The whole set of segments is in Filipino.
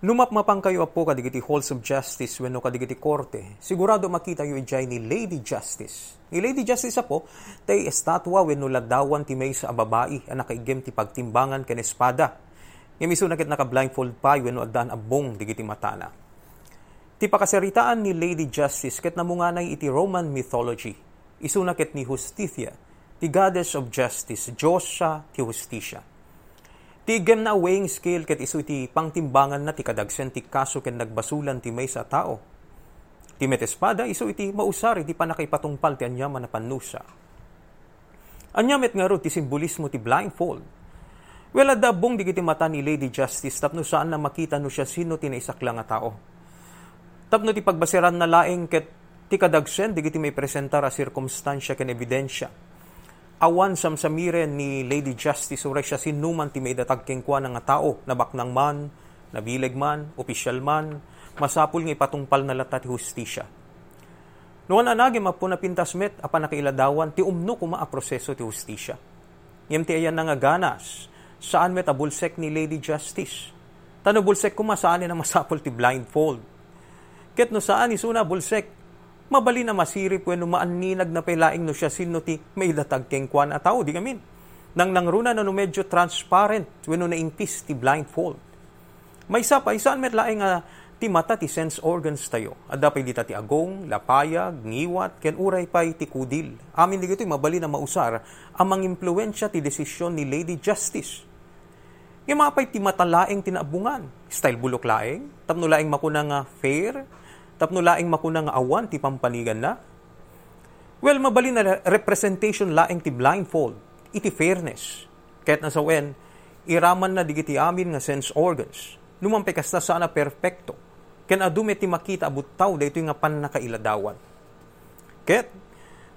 Numapmapang kayo po kadigiti halls of justice wenno kadigiti korte. Sigurado makita yu ijay ni Lady Justice. Ni Lady Justice po, tay estatwa wenno ladawan ti may sa babae ang nakaigem ti pagtimbangan ken espada. Yung iso nakit naka blindfold pa wenno agdan abong digiti matana. Ti pakasaritaan ni Lady Justice ket namunganay iti Roman mythology. Isu nakit ni Justitia, ti goddess of justice, Diyos ti Justisya. Ti gem na weighing scale ket isu ti pangtimbangan na ti kadagsen ti kaso ken nagbasulan ti may sa tao. Ti met espada isu iti mausar iti panakaipatungpal ti anyaman na panusa. Anyamet nga ti simbolismo ti blindfold. Well, adabong di kiti mata ni Lady Justice tapno saan na makita no siya sino ti naisakla nga tao. Tapno ti pagbasiran na laing ket ti kadagsen di kiti may presentar a sirkumstansya ken ebidensya awan samsamiren ni Lady Justice siya sinuman ti may datag kengkwa nga tao, nabaknang man, nabileg man, opisyal man, masapul nga ipatungpal na lata ti hustisya. Noon anagim apo na pintas met, apa nakiiladawan, ti umno kuma a proseso ti hustisya. Ngem ti ayan nga ganas, saan met abulsek ni Lady Justice. Tano bulsek kuma saan na masapul ti blindfold. Ket no saan isuna bulsek, mabali na masirip wenno maaninag na pelaing no siya sino ti may datag keng kwan a tao di gamin. Nang nangruna na no medyo transparent wenno na impis ti blindfold. May isa pa, isaan met laing nga ti mata ti sense organs tayo. Adda pa dita ti agong, lapayag, ngiwat, ken uray pa ti kudil. Amin di gito'y mabali na mausar amang impluensya ti desisyon ni Lady Justice. Yung mga pa'y ti matalaing tinaabungan. Style bulok laing, tapno laing makuna nga fair, tapno laing makuna nga awan ti pampanigan na? Well, mabali na representation laing ti blindfold, iti fairness. Kahit nasa wen, iraman na digiti amin nga sense organs. Numampay kasta sana perfecto. Ken adume ti makita abutaw dayto nga pan nakailadawan. Ket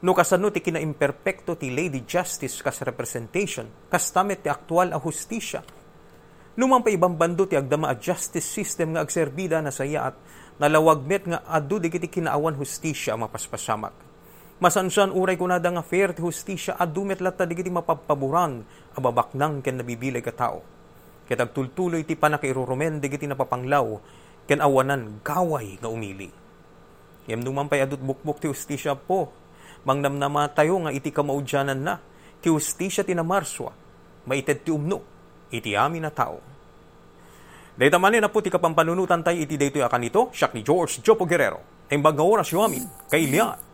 no kasano ti kinaimperpekto ti Lady Justice kas representation, kastamet ti aktual a hustisya. Numampay ibang bando ti agdama a justice system nga agserbida na saya at nalawagmet nga adu di kiti kinaawan hustisya mapaspasamak. Masansan uray kunada nga fair ti hustisya adu met latta di kiti mapapaburan ababaknang ken nabibilay ka tao. Ket agtultuloy ti panakairurumen di kiti napapanglaw ken awanan gaway nga umili. Yem numampay adut bukbuk ti hustisya po. Mangnamnama tayo nga iti kamaudyanan na. Ti hustisya ti namarswa. Maited ti umno. Iti amin na tao Dahil man na po ti kapampanunutan tayo iti dayto akan ito, siyak ni George Jopo Guerrero. Ang baga oras yung amin, kay Lian.